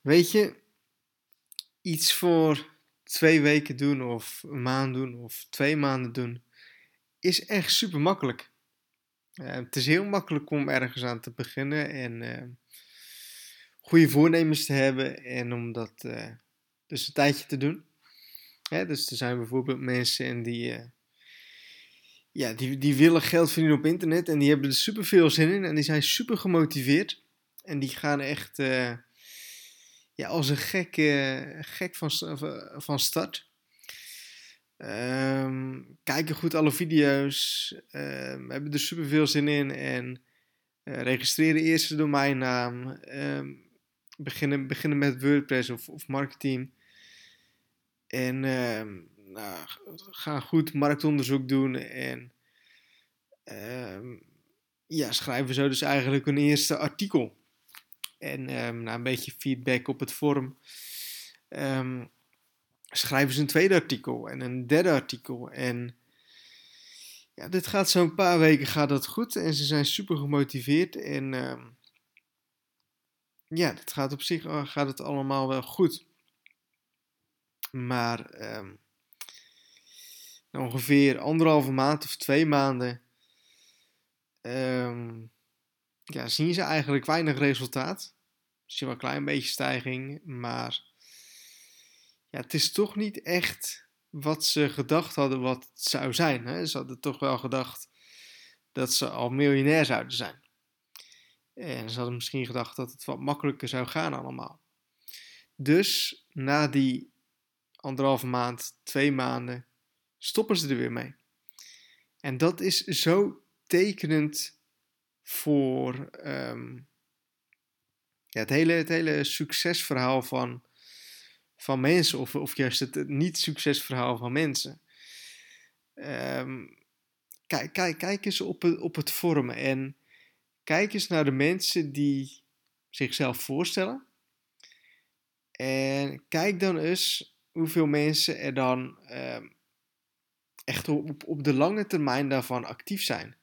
Weet je, iets voor twee weken doen of een maand doen of twee maanden doen, is echt super makkelijk. Het is heel makkelijk om ergens aan te beginnen en uh, goede voornemens te hebben en om dat uh, dus een tijdje te doen. Hè, dus er zijn bijvoorbeeld mensen en die, ja, die, die willen geld verdienen op internet en die hebben er super veel zin in en die zijn super gemotiveerd. En die gaan echt ja, als een gek, gek van, van start. Um, kijken goed alle video's. Um, hebben er super veel zin in. En uh, registreren eerst de domeinnaam. Um, beginnen, beginnen met WordPress of, of marketing. En nou, gaan goed marktonderzoek doen. En ja, schrijven zo dus eigenlijk een eerste artikel. En nou, een beetje feedback op het forum. Um, schrijven ze een tweede artikel en een derde artikel. En ja, dit gaat zo'n paar weken gaat dat goed en ze zijn super gemotiveerd. En uh, ja, het gaat op zich eh, gaat het allemaal wel goed. Maar ongeveer anderhalve maand of twee maanden ja, zien ze eigenlijk weinig resultaat. Misschien wel een klein beetje stijging, maar ja, het is toch niet echt wat ze gedacht hadden wat het zou zijn. Hè? Ze hadden toch wel gedacht dat ze al miljonair zouden zijn. En ze hadden misschien gedacht dat het wat makkelijker zou gaan allemaal. Dus na die anderhalve maand, twee maanden, stoppen ze er weer mee. En dat is zo tekenend voor um, ja, het, hele, het hele succesverhaal van van mensen, of, of juist het, niet-succesverhaal van mensen. Um, kijk, kijk, kijk eens op het, op het vormen en kijk eens naar de mensen die zichzelf voorstellen. En kijk dan eens hoeveel mensen er dan um, echt op, op de lange termijn daarvan actief zijn.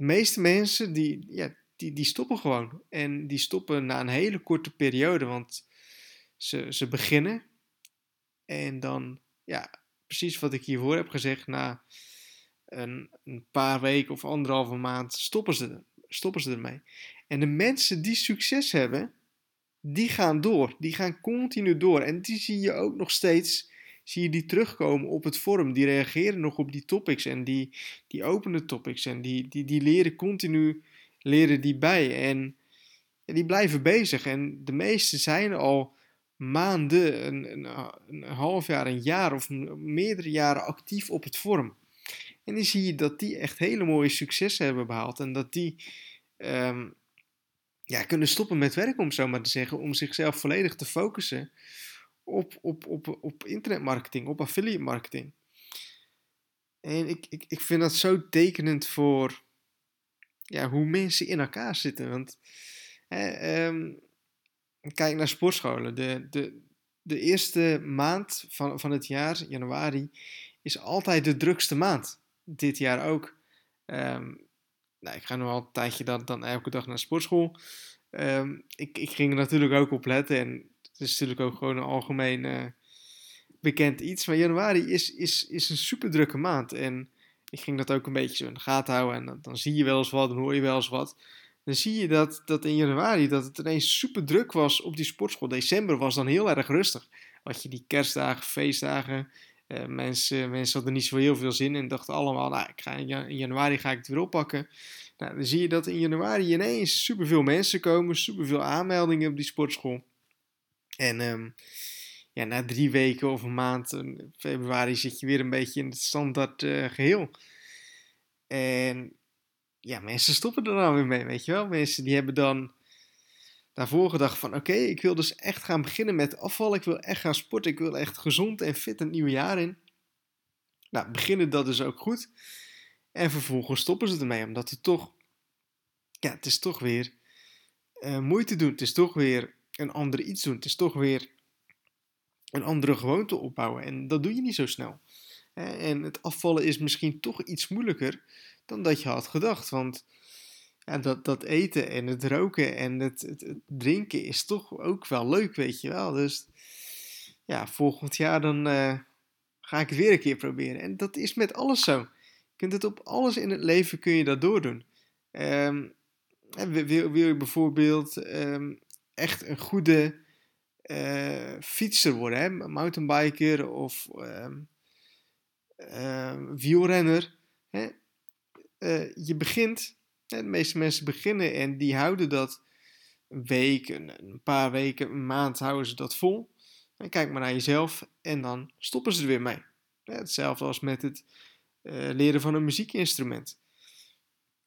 De meeste mensen die, ja, die, die stoppen gewoon. En die stoppen na een hele korte periode. Want ze, ze beginnen en dan, ja, precies wat ik hiervoor heb gezegd, na een, een paar weken of anderhalve maand stoppen ze, stoppen ze ermee. En de mensen die succes hebben, die gaan door. Die gaan continu door. En die zie je ook nog steeds, zie je die terugkomen op het forum. Die reageren nog op die topics en die, die openen topics. En die, die, die leren continu, leren die bij. En die blijven bezig. En de meesten zijn al maanden, een, een, half jaar, een jaar of meerdere jaren actief op het forum. En dan zie je dat die echt hele mooie successen hebben behaald en dat die um, ja, kunnen stoppen met werken, om zo maar te zeggen, om zichzelf volledig te focussen op, op, op, op internetmarketing, op affiliate marketing. En ik, ik, ik vind dat zo tekenend voor ja, hoe mensen in elkaar zitten. Want um, kijk naar sportscholen. De, de, de eerste maand van, van het jaar, januari, is altijd de drukste maand. Dit jaar ook. Um, nou, ik ga nu al een tijdje dan, dan elke dag naar sportschool. Um, ik, ik ging er natuurlijk ook op letten. En het is natuurlijk ook gewoon een algemeen uh, bekend iets. Maar januari is, is, is een super drukke maand. En ik ging dat ook een beetje zo in de gaten houden. En dan, zie je wel eens wat, dan hoor je wel eens wat dan zie je dat, dat in januari dat het ineens super druk was op die sportschool. December was dan heel erg rustig. Had je die kerstdagen, feestdagen. Uh, mensen, mensen hadden niet zo heel veel zin en dachten allemaal, nou, ik ga in, januari ga ik het weer oppakken. Nou, dan zie je dat in januari ineens superveel mensen komen, superveel aanmeldingen op die sportschool. En um, ja, na drie weken of een maand, in februari, zit je weer een beetje in het standaard uh, geheel. En ja, mensen stoppen er dan weer mee, weet je wel. Mensen die hebben dan daarvoor gedacht van... Oké, ik wil dus echt gaan beginnen met afval. Ik wil echt gaan sporten. Ik wil echt gezond en fit het nieuwe jaar in. Nou, beginnen dat dus ook goed. En vervolgens stoppen ze ermee, omdat het toch... Ja, het is toch weer uh, moeite doen. Het is toch weer een ander iets doen. Het is toch weer een andere gewoonte opbouwen. En dat doe je niet zo snel. En het afvallen is misschien toch iets moeilijker dan dat je had gedacht. Want dat, dat eten en het roken en het, drinken is toch ook wel leuk, weet je wel. Dus ja, volgend jaar dan uh, ga ik het weer een keer proberen. En dat is met alles zo. Je kunt het op alles in het leven kun je dat doordoen. Um, wil, je bijvoorbeeld um, echt een goede uh, fietser worden, mountainbiker of um, wielrenner. Hè? Uh, je begint, de meeste mensen beginnen en die houden dat een week, een, paar weken, een maand houden ze dat vol. En kijk maar naar jezelf en dan stoppen ze er weer mee. Hetzelfde als met het uh, leren van een muziekinstrument.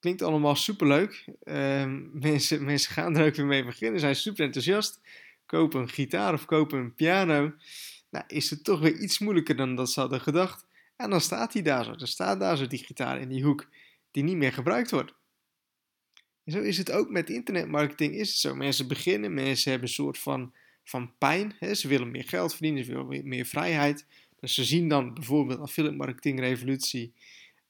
Klinkt allemaal superleuk. Uh, mensen, mensen gaan er ook weer mee beginnen, zijn super enthousiast. Kopen een gitaar of kopen een piano. Nou, is het toch weer iets moeilijker dan dat ze hadden gedacht. En dan staat hij daar zo. Dan staat daar zo die gitaar in die hoek die niet meer gebruikt wordt. En zo is het ook met internetmarketing. Is zo. Mensen beginnen, mensen hebben een soort van, van pijn. Hè? Ze willen meer geld verdienen, ze willen meer vrijheid. Dus ze zien dan bijvoorbeeld affiliate marketing revolutie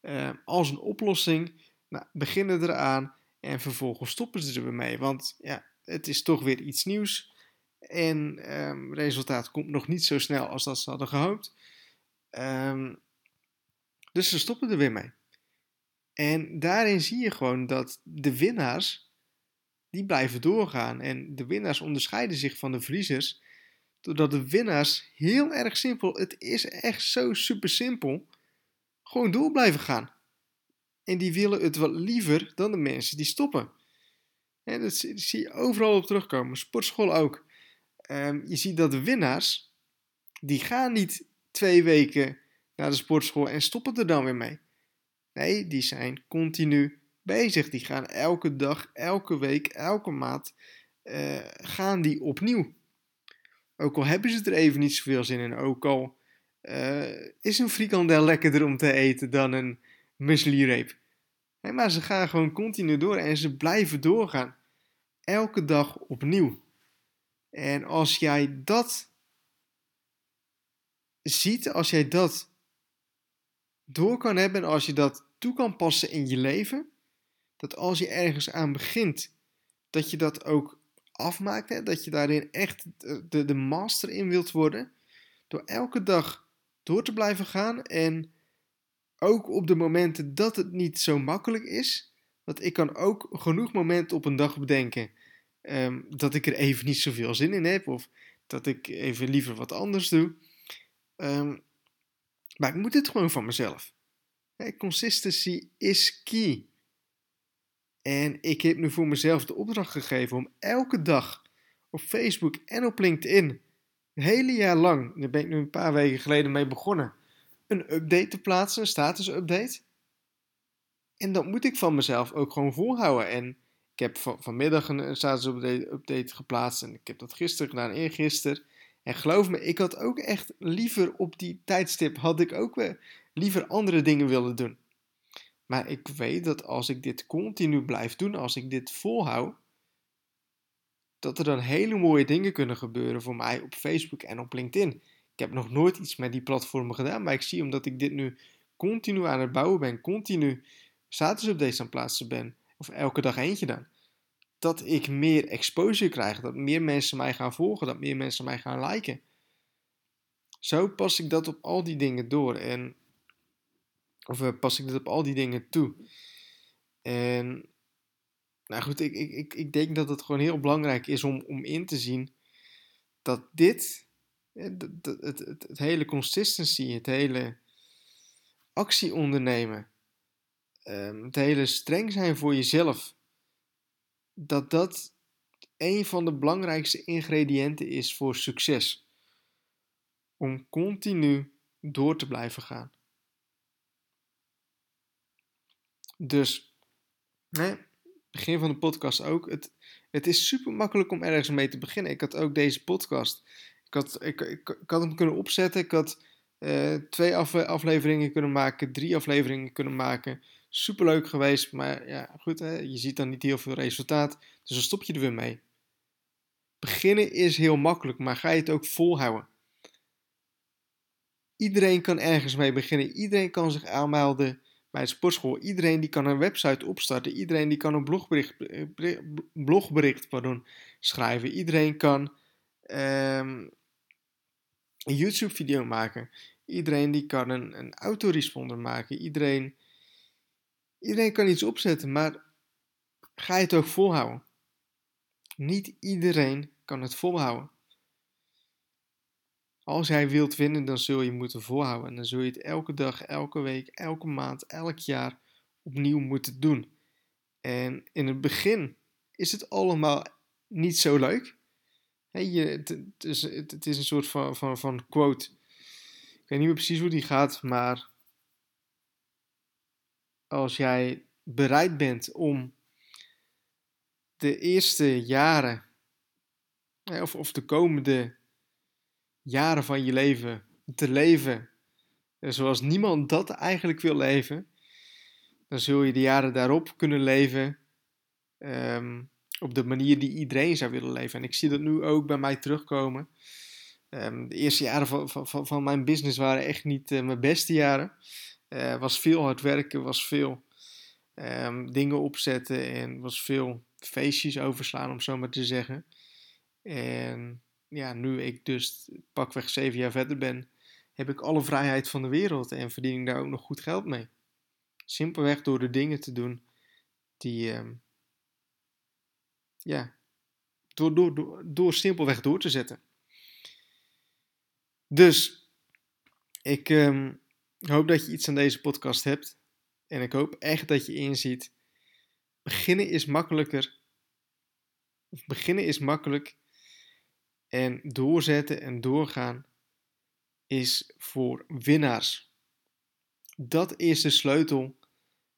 uh, als een oplossing. Nou, beginnen eraan en vervolgens stoppen ze er weer mee. Want ja, het is toch weer iets nieuws. En um, resultaat komt nog niet zo snel als dat ze hadden gehoopt. Um, dus ze stoppen er weer mee. En daarin zie je gewoon dat de winnaars, die blijven doorgaan. En de winnaars onderscheiden zich van de verliezers. Doordat de winnaars heel erg simpel, het is echt zo super simpel, gewoon door blijven gaan. En die willen het wat liever dan de mensen die stoppen. En dat zie je overal op terugkomen. Sportschool ook. Um, je ziet dat de winnaars, die gaan niet twee weken naar de sportschool en stoppen er dan weer mee. Nee, die zijn continu bezig. Die gaan elke dag, elke week, elke maand, uh, gaan die opnieuw. Ook al hebben ze er even niet zoveel zin in. Ook al uh, is een frikandel lekkerder om te eten dan een muesli-reep. Nee, maar ze gaan gewoon continu door en ze blijven doorgaan. Elke dag opnieuw. En als jij dat ziet, als jij dat door kan hebben en als je dat toe kan passen in je leven, dat als je ergens aan begint, dat je dat ook afmaakt, hè? dat je daarin echt de, de master in wilt worden, door elke dag door te blijven gaan en ook op de momenten dat het niet zo makkelijk is, want ik kan ook genoeg momenten op een dag bedenken um, dat ik er even niet zoveel zin in heb of dat ik even liever wat anders doe. Um, maar ik moet het gewoon van mezelf. Hey, consistency is key. En ik heb nu voor mezelf de opdracht gegeven om elke dag op Facebook en op LinkedIn, een hele jaar lang, daar ben ik nu een paar weken geleden mee begonnen, een update te plaatsen, een status update. En dat moet ik van mezelf ook gewoon volhouden. En ik heb van, vanmiddag een status update, geplaatst en ik heb dat gisteren gedaan, eergisteren. En geloof me, ik had ook echt liever op die tijdstip, had ik ook weer liever andere dingen willen doen. Maar ik weet dat als ik dit continu blijf doen, als ik dit volhoud, dat er dan hele mooie dingen kunnen gebeuren voor mij op Facebook en op LinkedIn. Ik heb nog nooit iets met die platformen gedaan, maar ik zie omdat ik dit nu continu aan het bouwen ben, continu status updates aan het plaatsen ben, of elke dag eentje dan, dat ik meer exposure krijg, dat meer mensen mij gaan volgen, dat meer mensen mij gaan liken. Zo pas ik dat op al die dingen door en of uh, pas ik dat op al die dingen toe. En nou goed, ik, ik, ik, ik denk dat het gewoon heel belangrijk is om, om in te zien dat dit, het, het, het, het hele consistency, het hele actie ondernemen, um, het hele streng zijn voor jezelf, dat dat een van de belangrijkste ingrediënten is voor succes. Om continu door te blijven gaan. Dus, nee, begin van de podcast ook. Het, het is super makkelijk om ergens mee te beginnen. Ik had ook deze podcast. Ik had, ik, ik, had hem kunnen opzetten. Ik had uh, twee af, afleveringen kunnen maken, drie afleveringen kunnen maken. Superleuk geweest, maar ja, goed, hè, je ziet dan niet heel veel resultaat. Dus dan stop je er weer mee. Beginnen is heel makkelijk, maar ga je het ook volhouden? Iedereen kan ergens mee beginnen. Iedereen kan zich aanmelden bij de sportschool. Iedereen die kan een website opstarten. Iedereen die kan een blogbericht, blogbericht pardon, schrijven. Iedereen kan um, een YouTube video maken. Iedereen die kan een, een autoresponder maken. Iedereen, iedereen kan iets opzetten, maar ga je het ook volhouden? Niet iedereen kan het volhouden. Als jij wilt winnen, dan zul je moeten volhouden. En dan zul je het elke dag, elke week, elke maand, elk jaar opnieuw moeten doen. En in het begin is het allemaal niet zo leuk. Je, het, is, een soort van, van, van quote. Ik weet niet meer precies hoe die gaat, maar als jij bereid bent om de eerste jaren, of, of de komende jaren van je leven te leven zoals niemand dat eigenlijk wil leven, dan zul je de jaren daarop kunnen leven ehm, op de manier die iedereen zou willen leven. En ik zie dat nu ook bij mij terugkomen. Um, de eerste jaren van, van, van mijn business waren echt niet uh, mijn beste jaren. Uh, was veel hard werken, was veel um, dingen opzetten en was veel feestjes overslaan, om zo maar te zeggen. En ja, nu ik dus pakweg zeven jaar verder ben, heb ik alle vrijheid van de wereld en verdien ik daar ook nog goed geld mee. Simpelweg door de dingen te doen die, um, ja, door, door, door, simpelweg door te zetten. Dus ik um, hoop dat je iets aan deze podcast hebt. En ik hoop echt dat je inziet. Beginnen is makkelijker. Beginnen is makkelijk. En doorzetten en doorgaan is voor winnaars. Dat is de sleutel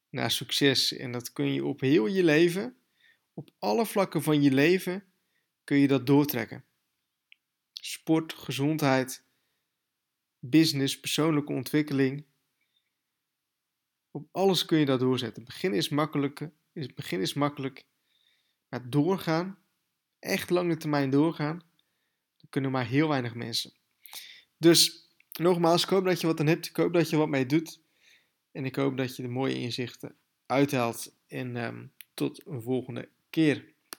naar succes. En dat kun je op heel je leven, op alle vlakken van je leven, kun je dat doortrekken. Sport, gezondheid, business, persoonlijke ontwikkeling. Op alles kun je dat doorzetten. Begin is makkelijk, begin is makkelijk. Maar doorgaan, echt lange termijn doorgaan, dat kunnen maar heel weinig mensen. Dus nogmaals, ik hoop dat je wat aan hebt. Ik hoop dat je wat mee doet. En ik hoop dat je de mooie inzichten uithaalt. En um, tot een volgende keer.